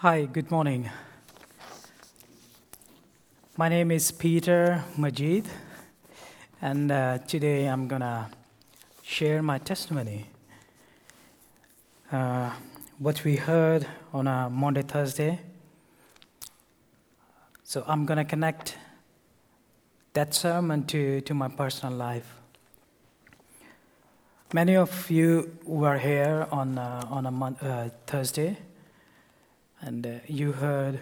Hi, good morning. My name is Peter Majid, and uh, today I'm gonna share my testimony. Uh, what we heard on a Monday, Thursday. So I'm gonna connect that sermon to, to my personal life. Many of you were here on, uh, on a mon- uh, Thursday, and uh, you heard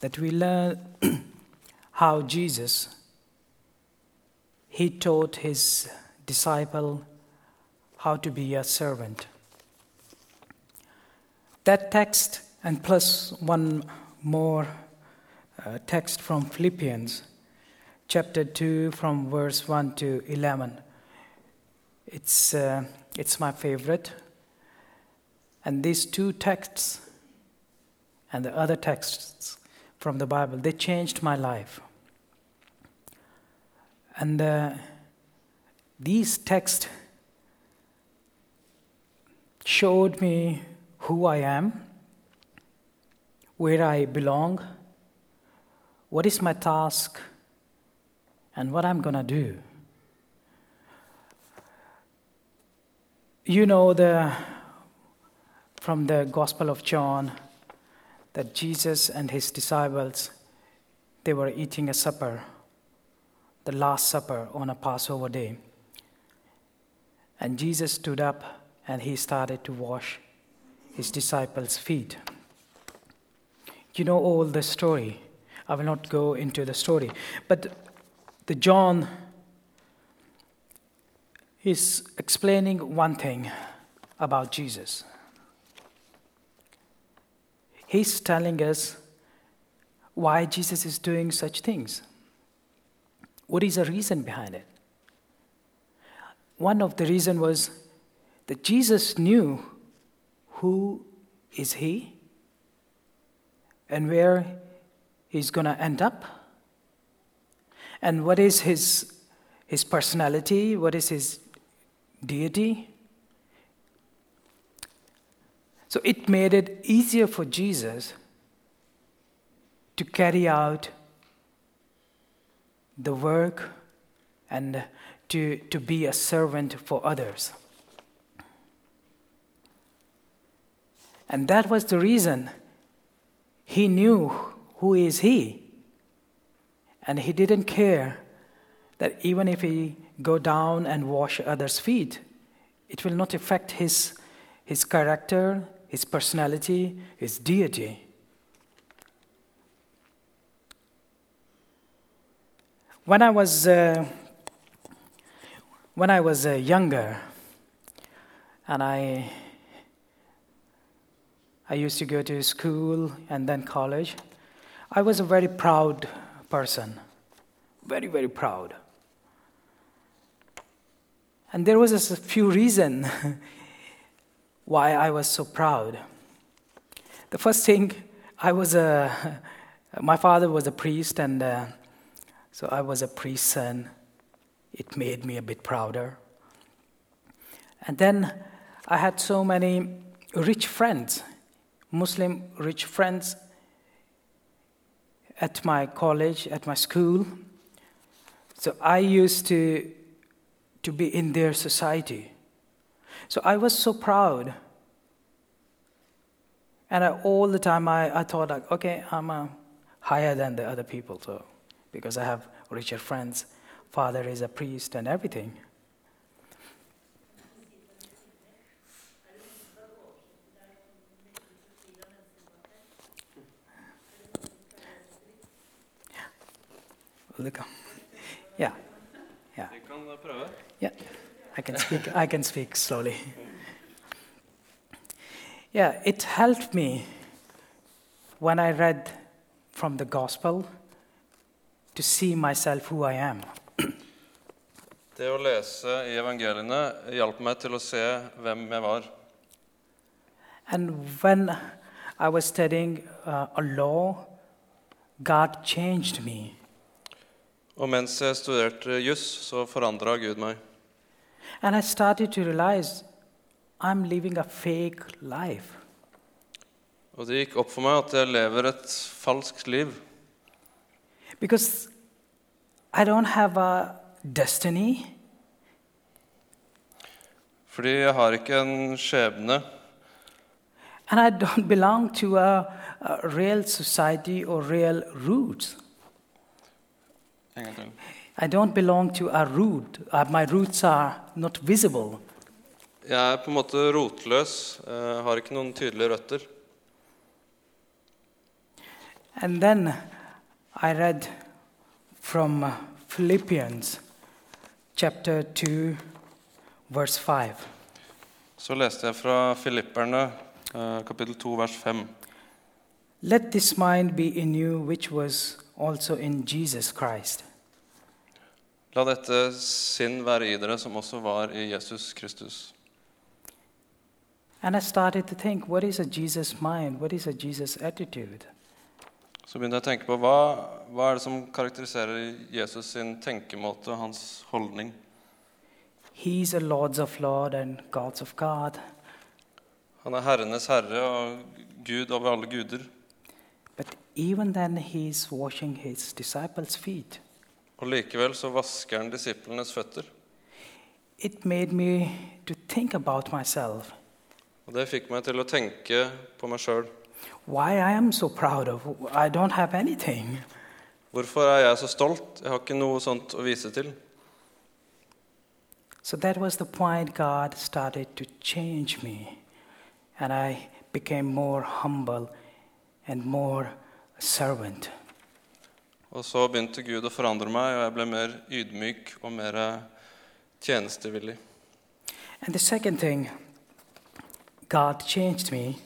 that we learned how Jesus he taught his disciple how to be a servant. That text and plus one more uh, text from Philippians chapter 2 from verse 1 to 11 it's, uh, it's my favorite. And these two texts and the other texts from the Bible, they changed my life. And uh, these texts showed me who I am, where I belong, what is my task, and what I'm going to do. You know the from the Gospel of John that Jesus and his disciples they were eating a supper, the last supper on a Passover day. And Jesus stood up and he started to wash his disciples' feet. You know all the story. I will not go into the story. But the John is explaining one thing about Jesus. He's telling us why Jesus is doing such things. What is the reason behind it? One of the reason was that Jesus knew who is he and where he's going to end up and what is his his personality, what is his deity. So it made it easier for Jesus to carry out the work and to, to be a servant for others. And that was the reason he knew who is he. And he didn't care that even if he go down and wash others' feet, it will not affect his, his character, his personality, his deity. When I was, uh, when I was uh, younger, and I, I used to go to school and then college, I was a very proud person, very, very proud. And there was a few reasons why I was so proud. The first thing, I was a, my father was a priest, and uh, so I was a priest's son. It made me a bit prouder. And then I had so many rich friends, Muslim rich friends at my college, at my school. So I used to to be in their society. So I was so proud. And I, all the time I, I thought, like, okay, I'm uh, higher than the other people, so because I have richer friends. Father is a priest and everything. Look, yeah, yeah. Yeah, I can speak. I can speak slowly. Yeah, it helped me when I read from the gospel to see myself who I am. Det å lese i evangeliene hjalp meg til å se hvem jeg var. And when I was studying uh, a law, God changed me. Og mens jeg studerte juss, så forandra Gud meg. And I started to realize I'm living a fake life. Og det gikk opp for meg at jeg lever et falskt liv. Because I don't have a destiny, Fordi jeg har ikke en skjebne, and I don't belong to a, a real society or real roots. En gang til. I don't belong to a root. Uh, my roots are not visible. Jeg er på en måte rotløs, eh, har ikke noen tydelige røtter. And then I read from uh, Philippians chapter 2, verse 5. Så leste jeg fra Filipperne, eh, kapittel 2, vers 5. Let this mind be in you, which was also in Jesus Christ. La dette sinn være i dere, som også var i Jesus Kristus. And I started to think, what is a Jesus mind? What is a Jesus attitude? Så begynte jeg å tenke på hva, hva er det som karakteriserer Jesus sin tenkemåte hans holdning. He's a Lords of Lord and Gods of God. Han er herrenes herre og Gud over alle guder. But even then, he's washing his disciples' feet. Og likevel så vasker han disiplenes føtter. It made me to think about myself. Og det fikk meg til å tenke på meg sjøl. Why I am so proud of I don't have anything. Hvorfor er jeg så stolt? Jeg har ikke noe sånt å vise til. So that was the point God started to change me. And I became more humble and more servant. Og så begynte Gud å forandre meg, og jeg ble mer ydmyk og mer tjenestevillig. And the second thing, God changed me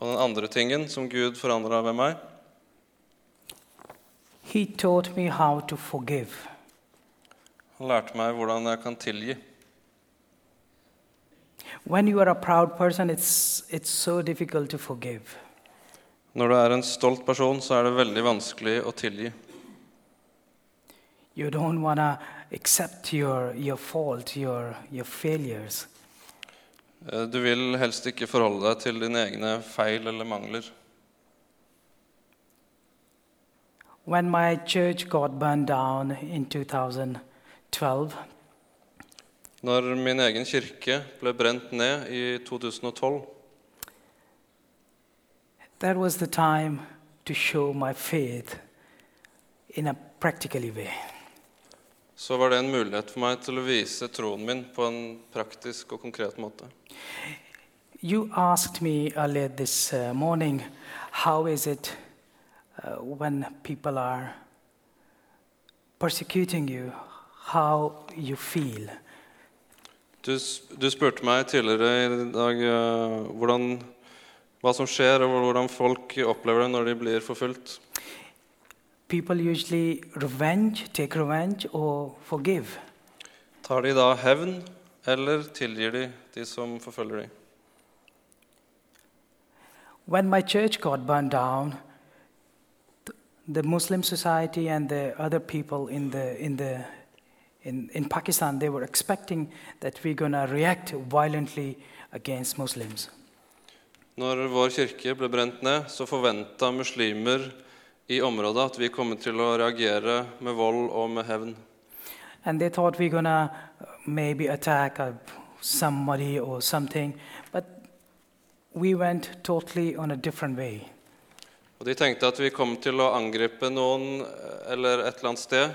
Og den andre tingen som Gud forandra ved meg, He taught me how to forgive. han lærte meg hvordan jeg kan tilgi. When you are a proud person, it's, it's so difficult to forgive. Når du er en stolt person, så er det veldig vanskelig å tilgi. You don't accept your, your fault, your, your failures. Eh, Du vil helst ikke forholde deg til dine egne feil eller mangler. When my church got burned down in 2012, Når min egen kirke ble brent ned i 2012, that was the time to show my faith in a practical way. så var det en mulighet for meg til å vise troen min på en praktisk og konkret måte. You asked me earlier this uh, morning, how is it uh, when people are persecuting you, how you feel? Du, du spurte meg tidligere i dag uh, hvordan, hva som skjer, og hvordan folk opplever det når de blir forfulgt. People usually revenge, take revenge, or forgive. Tar de da hevn, eller tilgir de de som forfølger de? When my church got burned down, the Muslim society and the other people in, the, in, the, in, in Pakistan, they were expecting that we're going to react violently against Muslims. Når vår kirke ble brent ned, så forventa muslimer i området at vi kom til å reagere med vold og med hevn. And they thought we're going maybe attack somebody or something, but we went totally on a different way. Og De tenkte at vi kom til å angripe noen eh, eller et eller annet sted,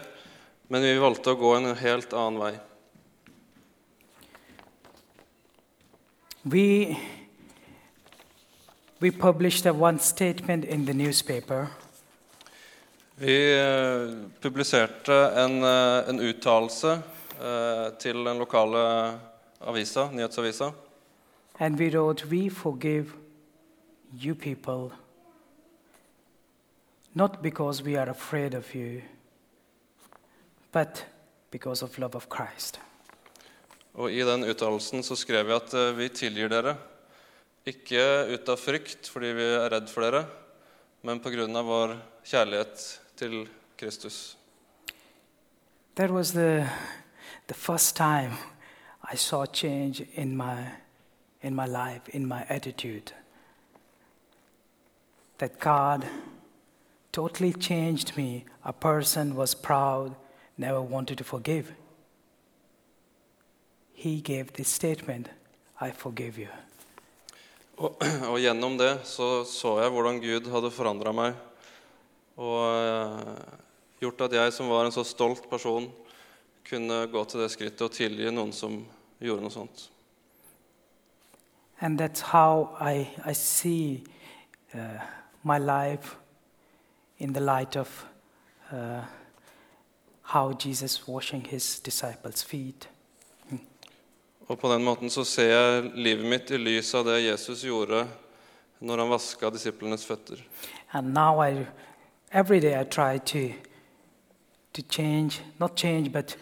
men vi valgte å gå en helt annen vei. We, we published one statement in the newspaper Vi eh, publiserte en, eh, en uttalelse eh, til den lokale avisa, nyhetsavisa. and we wrote, We forgive you people, not because we are afraid of you, but because of love of Christ. Og I den uttalelsen så skrev vi at eh, vi tilgir dere, ikke ut av frykt fordi vi er redd for dere, men pga. vår kjærlighet til Kristus. That was the, the first time I saw change in my, in my life, in my attitude. that God totally changed me. A person was proud, never wanted to forgive. He gave this statement I forgive you. Og, og gjennom det så, så jeg hvordan Gud hadde forandra meg. Og eh, gjort at jeg, som var en så stolt person, kunne gå til det skrittet og tilgi noen som gjorde noe sånt. And that's how I, I see uh, my life in the light uh, how Jesus washing his disciples' feet. Og på den måten så ser jeg livet mitt i lys av det Jesus gjorde når han vaska disiplenes føtter. And now I, every day I try to, to change, not change, but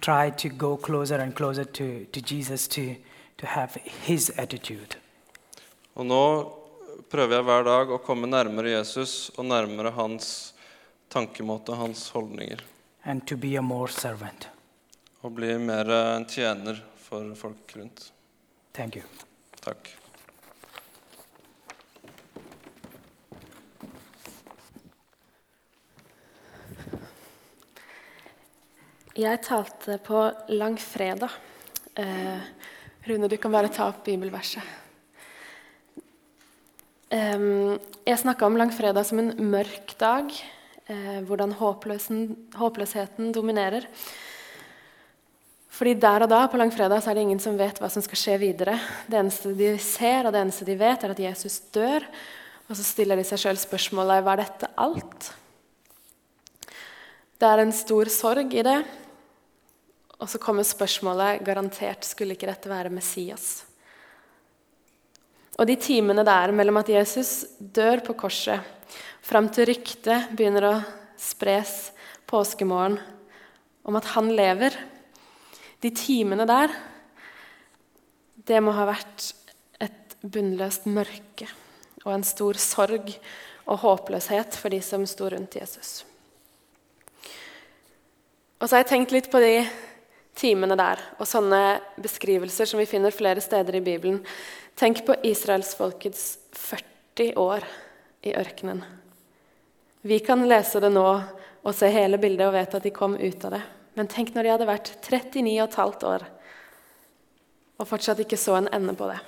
try to go closer and closer to, to Jesus to, to have his attitude. Og nå prøver jeg hver dag å komme nærmere Jesus og nærmere hans tankemåte, hans holdninger. and to be a more servant. Og bli mer en tjener for folk rundt. Thank you. Takk. Jeg talte på langfredag. Eh, Rune, du kan bare ta opp bibelverset. Eh, jeg snakka om langfredag som en mørk dag. Eh, hvordan håpløsheten dominerer. Fordi der og da på langfredag så er det ingen som vet hva som skal skje videre. Det eneste de ser, og det eneste de vet, er at Jesus dør. Og så stiller de seg sjøl spørsmålet var dette alt. Det er en stor sorg i det. Og så kommer spørsmålet garantert skulle ikke dette være Messias. Og de timene der mellom at Jesus dør på korset, fram til ryktet begynner å spres påskemorgen om at han lever De timene der, det må ha vært et bunnløst mørke og en stor sorg og håpløshet for de som sto rundt Jesus. Og så har jeg tenkt litt på de timene der og sånne beskrivelser som vi finner flere steder i Bibelen. Tenk på israelsfolkets 40 år i ørkenen. Vi kan lese det nå og se hele bildet og vet at de kom ut av det. Men tenk når de hadde vært 39,5 år og fortsatt ikke så en ende på det.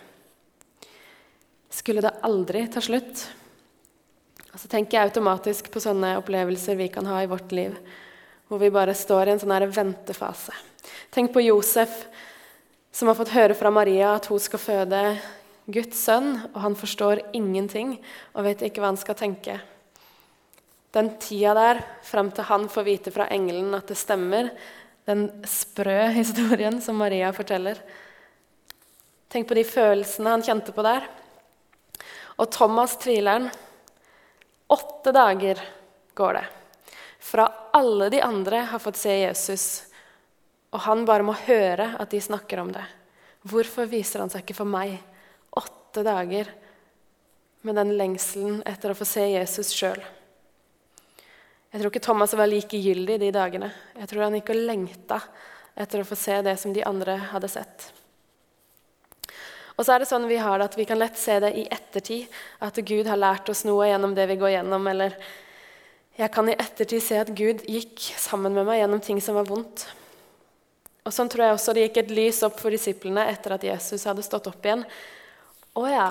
Skulle det aldri ta slutt? Og så tenker jeg automatisk på sånne opplevelser vi kan ha i vårt liv, hvor vi bare står i en sånn her ventefase. Tenk på Josef, som har fått høre fra Maria at hun skal føde Guds sønn, og han forstår ingenting og vet ikke hva han skal tenke. Den tida der, fram til han får vite fra engelen at det stemmer, den sprø historien som Maria forteller. Tenk på de følelsene han kjente på der. Og Thomas tvileren. Åtte dager går det. Fra alle de andre har fått se Jesus, og han bare må høre at de snakker om det. Hvorfor viser han seg ikke for meg? Åtte dager med den lengselen etter å få se Jesus sjøl. Jeg tror ikke Thomas var likegyldig de dagene. Jeg tror han gikk og lengta etter å få se det som de andre hadde sett. Og så er det sånn Vi har det at vi kan lett se det i ettertid, at Gud har lært oss noe gjennom det vi går gjennom. Eller jeg kan i ettertid se at Gud gikk sammen med meg gjennom ting som var vondt. Og Sånn tror jeg også det gikk et lys opp for disiplene etter at Jesus hadde stått opp igjen. Å ja,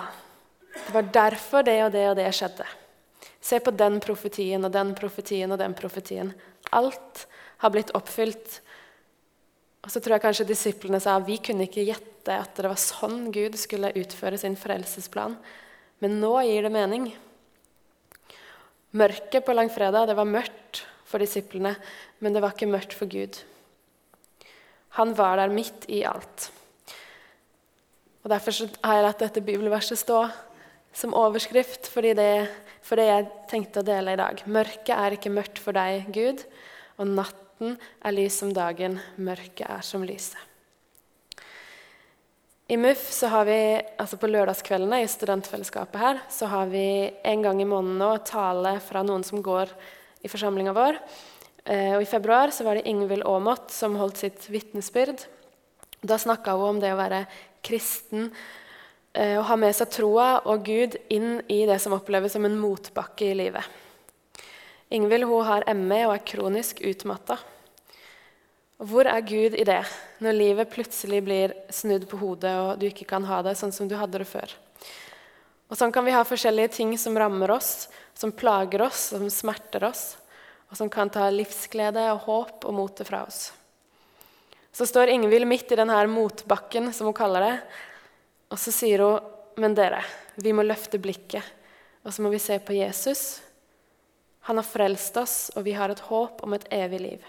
det var derfor det og det og det skjedde. Se på den profetien og den profetien og den profetien. Alt har blitt oppfylt. Og så tror jeg kanskje disiplene sa vi kunne ikke gjette at det var sånn Gud skulle utføre sin frelsesplan. Men nå gir det mening. Mørket på langfredag det var mørkt for disiplene, men det var ikke mørkt for Gud. Han var der midt i alt. Og Derfor har jeg latt dette bibelverset stå som overskrift, fordi det for det jeg tenkte å dele i dag. Mørket er ikke mørkt for deg, Gud, og natten er lys som dagen, mørket er som lyset. I MUF så har vi, altså på lørdagskveldene i studentfellesskapet her, så har vi en gang i måneden nå tale fra noen som går i forsamlinga vår. Eh, og I februar så var det Ingvild Aamodt som holdt sitt vitnesbyrd. Da snakka hun om det å være kristen eh, å ha med seg troa og Gud inn i det som oppleves som en motbakke i livet. Ingvild har ME og er kronisk utmatta. Hvor er Gud i det, når livet plutselig blir snudd på hodet og du ikke kan ha det sånn som du hadde det før? Og Sånn kan vi ha forskjellige ting som rammer oss, som plager oss, som smerter oss, og som kan ta livsglede og håp og motet fra oss. Så står Ingvild midt i denne motbakken, som hun kaller det, og så sier hun, 'Men dere, vi må løfte blikket, og så må vi se på Jesus.' Han har frelst oss, og vi har et håp om et evig liv.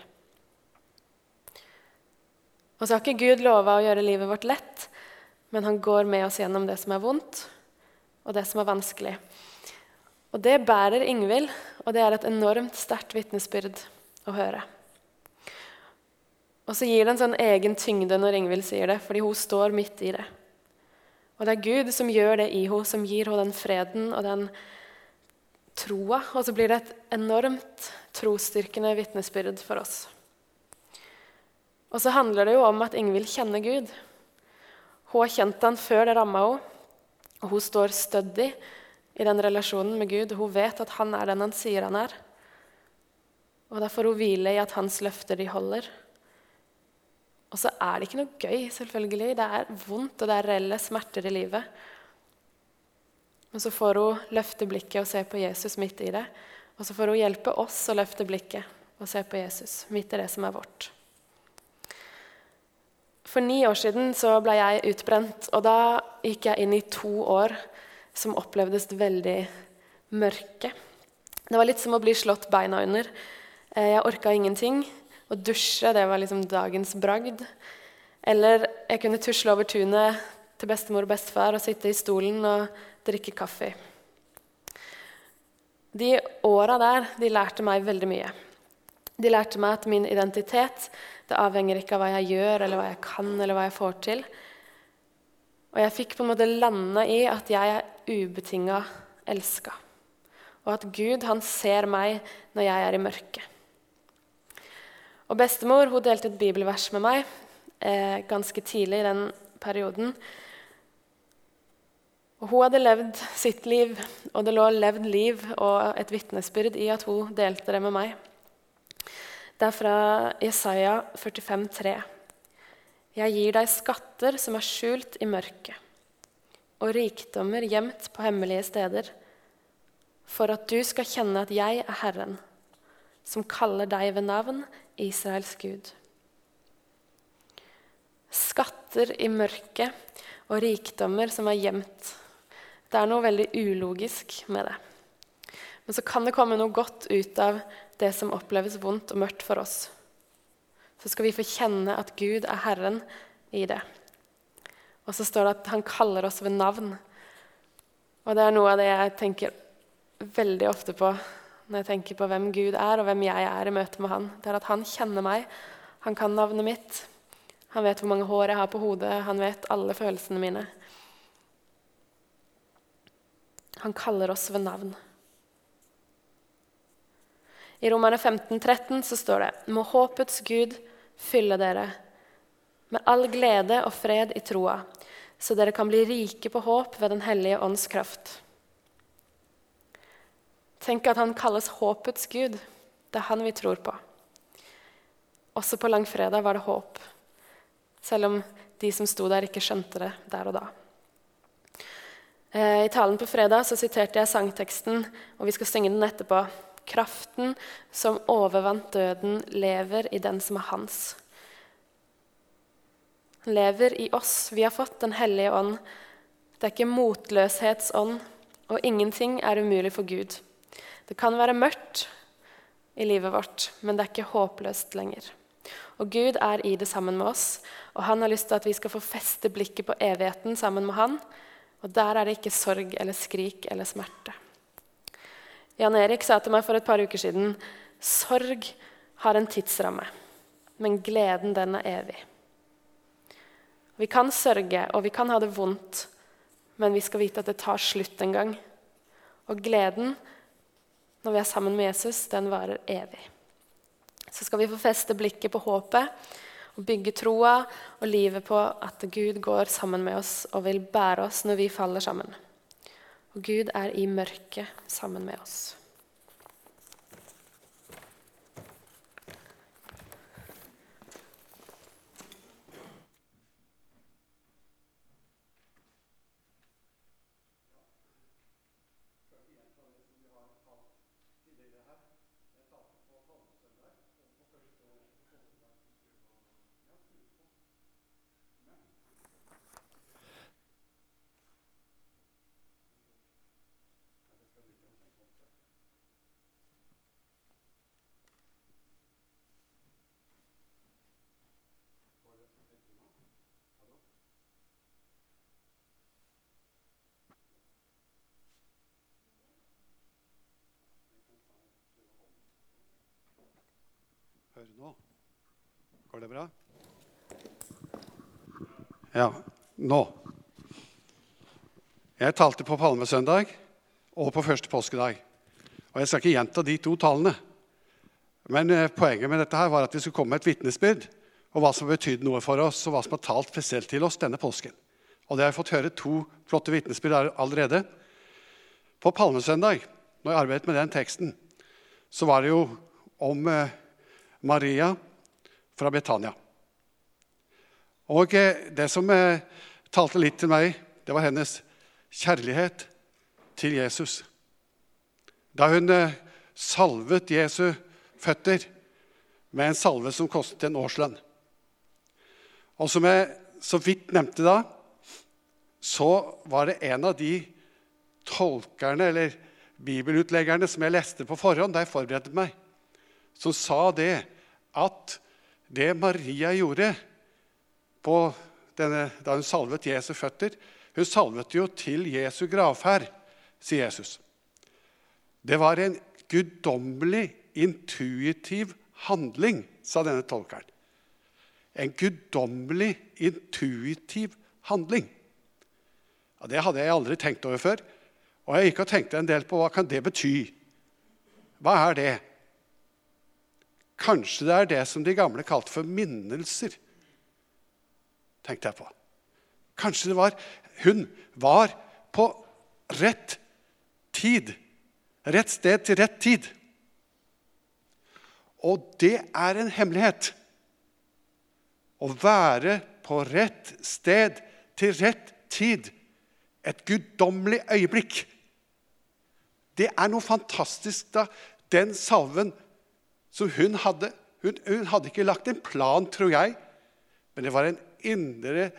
Og så har ikke Gud lova å gjøre livet vårt lett, men han går med oss gjennom det som er vondt, og det som er vanskelig. Og det bærer Ingvild, og det er et enormt sterkt vitnesbyrd å høre. Og så gir det en sånn egen tyngde når Ingvild sier det, fordi hun står midt i det. Og det er Gud som gjør det i henne, som gir henne den freden og den troa. Og så blir det et enormt trosstyrkende vitnesbyrd for oss. Og så handler det jo om at Ingvild kjenner Gud. Hun har kjent han før det ramma henne, og hun står stødig i den relasjonen med Gud. Hun vet at han er den han sier han er. Og da får hun hvile i at hans løfter de holder. Og så er det ikke noe gøy, selvfølgelig. Det er vondt, og det er reelle smerter i livet. Men så får hun løfte blikket og se på Jesus midt i det. Og så får hun hjelpe oss å løfte blikket og se på Jesus midt i det som er vårt. For ni år siden så ble jeg utbrent, og da gikk jeg inn i to år som opplevdes veldig mørke. Det var litt som å bli slått beina under. Eh, jeg orka ingenting. Å dusje det var liksom dagens bragd. Eller jeg kunne tusle over tunet til bestemor og bestefar og sitte i stolen og drikke kaffe. De åra der de lærte meg veldig mye. De lærte meg at min identitet det avhenger ikke av hva jeg gjør, eller hva jeg kan, eller hva jeg får til. Og jeg fikk på en måte lande i at jeg er ubetinga elska. Og at Gud, han ser meg når jeg er i mørket. Og bestemor hun delte et bibelvers med meg eh, ganske tidlig i den perioden. Og hun hadde levd sitt liv, og det lå levd liv og et vitnesbyrd i at hun delte det med meg. Det er fra Jesaja 45, 45,3. Jeg gir deg skatter som er skjult i mørket, og rikdommer gjemt på hemmelige steder, for at du skal kjenne at jeg er Herren, som kaller deg ved navn, Israels Gud. Skatter i mørket og rikdommer som er gjemt. Det er noe veldig ulogisk med det. Men så kan det komme noe godt ut av det som oppleves vondt og mørkt for oss. Så skal vi få kjenne at Gud er Herren i det. Og så står det at han kaller oss ved navn. Og det er noe av det jeg tenker veldig ofte på når jeg tenker på hvem Gud er, og hvem jeg er i møte med han. Det er at han kjenner meg. Han kan navnet mitt. Han vet hvor mange hår jeg har på hodet. Han vet alle følelsene mine. Han kaller oss ved navn. I Romerne 15, 13 så står det Må håpets Gud fylle dere med all glede og fred i troa, så dere kan bli rike på håp ved Den hellige ånds kraft. Tenk at han kalles håpets Gud. Det er han vi tror på. Også på langfredag var det håp, selv om de som sto der, ikke skjønte det der og da. Eh, I talen på fredag så siterte jeg sangteksten, og vi skal synge den etterpå. Kraften som overvant døden, lever i den som er hans. Han lever i oss. Vi har fått Den hellige ånd. Det er ikke motløshetsånd, og ingenting er umulig for Gud. Det kan være mørkt i livet vårt, men det er ikke håpløst lenger. Og Gud er i det sammen med oss, og han har lyst til at vi skal få feste blikket på evigheten sammen med han. Og der er det ikke sorg eller skrik eller smerte. Jan Erik sa til meg for et par uker siden sorg har en tidsramme, men gleden, den er evig. Vi kan sørge, og vi kan ha det vondt, men vi skal vite at det tar slutt en gang. Og gleden når vi er sammen med Jesus, den varer evig. Så skal vi få feste blikket på håpet. Og bygge troa og livet på at Gud går sammen med oss og vil bære oss når vi faller sammen. Og Gud er i mørket sammen med oss. Hører nå? Går det bra? Ja, nå. Jeg talte på palmesøndag og på første påskedag. Og Jeg skal ikke gjenta de to talene. Men eh, poenget med dette her var at vi skulle komme med et vitnesbyrd og hva som har betydd noe for oss, og hva som har talt spesielt til oss denne påsken. Og det har jeg fått høre to flotte vitnesbyrd allerede. På palmesøndag, når jeg arbeidet med den teksten, så var det jo om eh, Maria fra Betania. Og eh, det som eh, talte litt til meg, det var hennes kjærlighet til Jesus. Da hun eh, salvet Jesu føtter med en salve som kostet en årslønn. Og som jeg så vidt nevnte da, så var det en av de tolkerne eller bibelutleggerne som jeg leste på forhånd da jeg forberedte meg, som sa det at det Maria gjorde denne, da hun salvet Jesu føtter Hun salvet jo til Jesu gravferd, sier Jesus. Det var en guddommelig, intuitiv handling, sa denne tolkeren. En guddommelig, intuitiv handling. Ja, det hadde jeg aldri tenkt over før. Og jeg gikk og tenkte en del på hva kan det bety. Hva er det? Kanskje det er det som de gamle kalte for minnelser, tenkte jeg på. Kanskje det var Hun var på rett tid. Rett sted til rett tid. Og det er en hemmelighet. Å være på rett sted til rett tid. Et guddommelig øyeblikk. Det er noe fantastisk da den salven som hun hadde. Hun, hun, hadde ikke lagt en plan, tror jeg, men det var en indre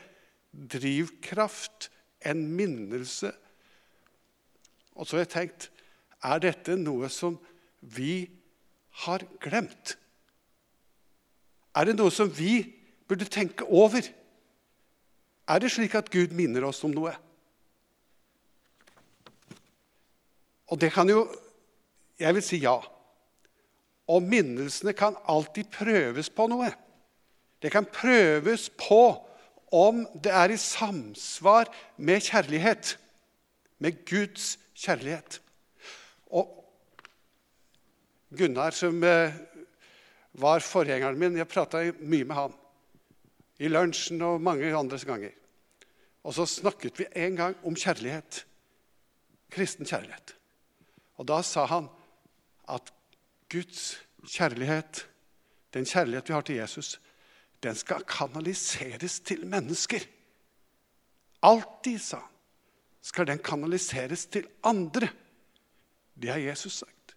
drivkraft, en minnelse. Og så har jeg tenkt er dette noe som vi har glemt? Er det noe som vi burde tenke over? Er det slik at Gud minner oss om noe? Og det kan jo Jeg vil si ja. Og minnelsene kan alltid prøves på noe. Det kan prøves på om det er i samsvar med kjærlighet. Med Guds kjærlighet. Og Gunnar, som eh, var forgjengeren min Jeg prata mye med han i lunsjen og mange andre ganger. Og så snakket vi en gang om kjærlighet. Kristen kjærlighet. Og da sa han at Guds kjærlighet, den kjærlighet vi har til Jesus, den skal kanaliseres til mennesker. Alltid, sa han, skal den kanaliseres til andre. Det har Jesus sagt.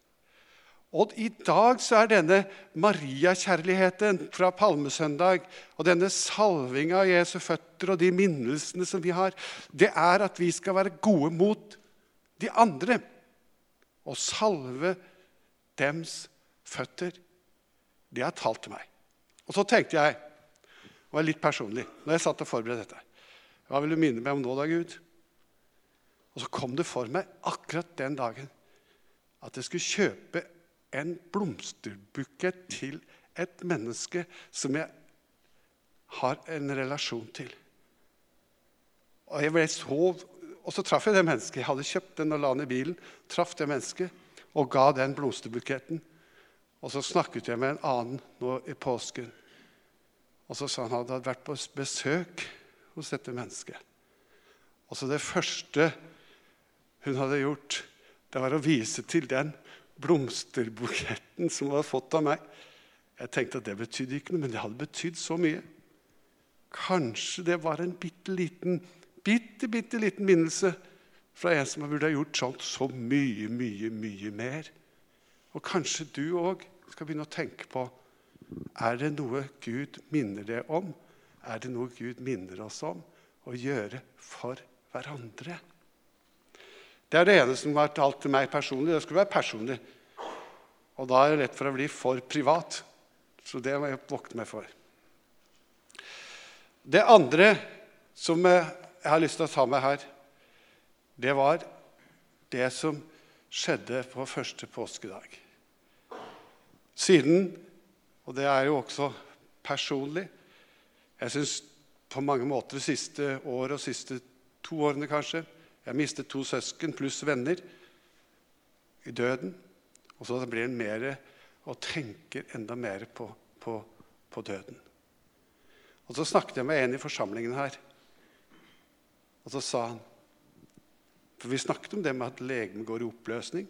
Og i dag så er denne Maria-kjærligheten fra palmesøndag og denne salvinga av Jesu føtter og de minnelsene som vi har, det er at vi skal være gode mot de andre og salve dems føtter. Det har talt til meg. Og så tenkte jeg, og var litt personlig, når jeg satt og forberedte dette Hva vil du minne meg om nå, da, Gud? Og så kom det for meg akkurat den dagen at jeg skulle kjøpe en blomsterbukett til et menneske som jeg har en relasjon til. Og jeg ble så, og så traff jeg det mennesket. Jeg hadde kjøpt den og la den i bilen. Traff det mennesket og ga den blomsterbuketten. Og så snakket jeg med en annen nå i påsken. Og så sa han at han hadde vært på besøk hos dette mennesket. Og så det første hun hadde gjort, det var å vise til den blomsterbuketten som hun hadde fått av meg. Jeg tenkte at det betydde ikke noe, men det hadde betydd så mye. Kanskje det var en bitte liten, bitte, bitte liten minnelse fra en som burde ha gjort sånt så mye, mye, mye mer. Og kanskje du òg skal begynne å tenke på er det noe Gud minner deg om? Er det noe Gud minner oss om å gjøre for hverandre? Det er det ene som har vært alt til meg personlig. Det skulle være personlig. Og da er det lett for å bli for privat. Så det må jeg vokte meg for. Det andre som jeg har lyst til å ta med her, det var det som skjedde på første påskedag. Siden, og det er jo også personlig Jeg syns på mange måter det siste året og siste to årene kanskje Jeg mistet to søsken pluss venner i døden. Og så blir en mer og tenker enda mer på, på, på døden. Og Så snakket jeg med en i forsamlingen her, og så sa han For vi snakket om det med at legemet går i oppløsning.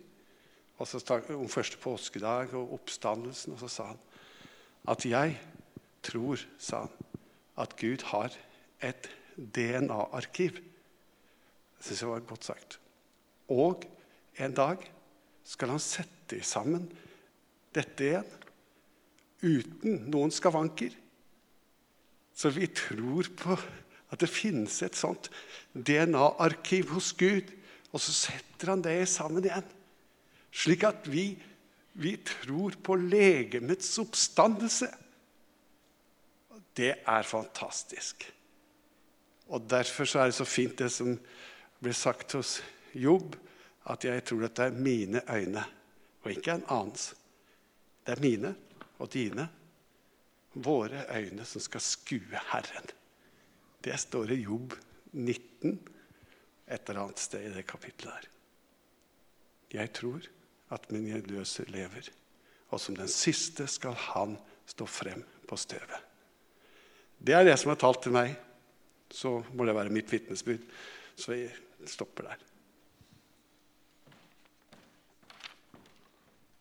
Og så om første påskedag og oppstandelsen. Og så sa han at jeg tror, sa han, at Gud har et DNA-arkiv. Det syns jeg var godt sagt. Og en dag skal han sette sammen dette igjen uten noen skavanker. Så vi tror på at det finnes et sånt DNA-arkiv hos Gud, og så setter han det sammen igjen. Slik at vi, vi tror på legemets oppstandelse. Det er fantastisk. Og Derfor er det så fint det som blir sagt hos Jobb, at jeg tror at det er mine øyne og ikke en annens. Det er mine og dine, våre øyne, som skal skue Herren. Det står i Jobb 19, et eller annet sted i det kapittelet der. Jeg tror at min gjedløse lever, og som den siste skal han stå frem på støvet. Det er det som har talt til meg. Så må det være mitt vitnesbyrd. Så jeg stopper der.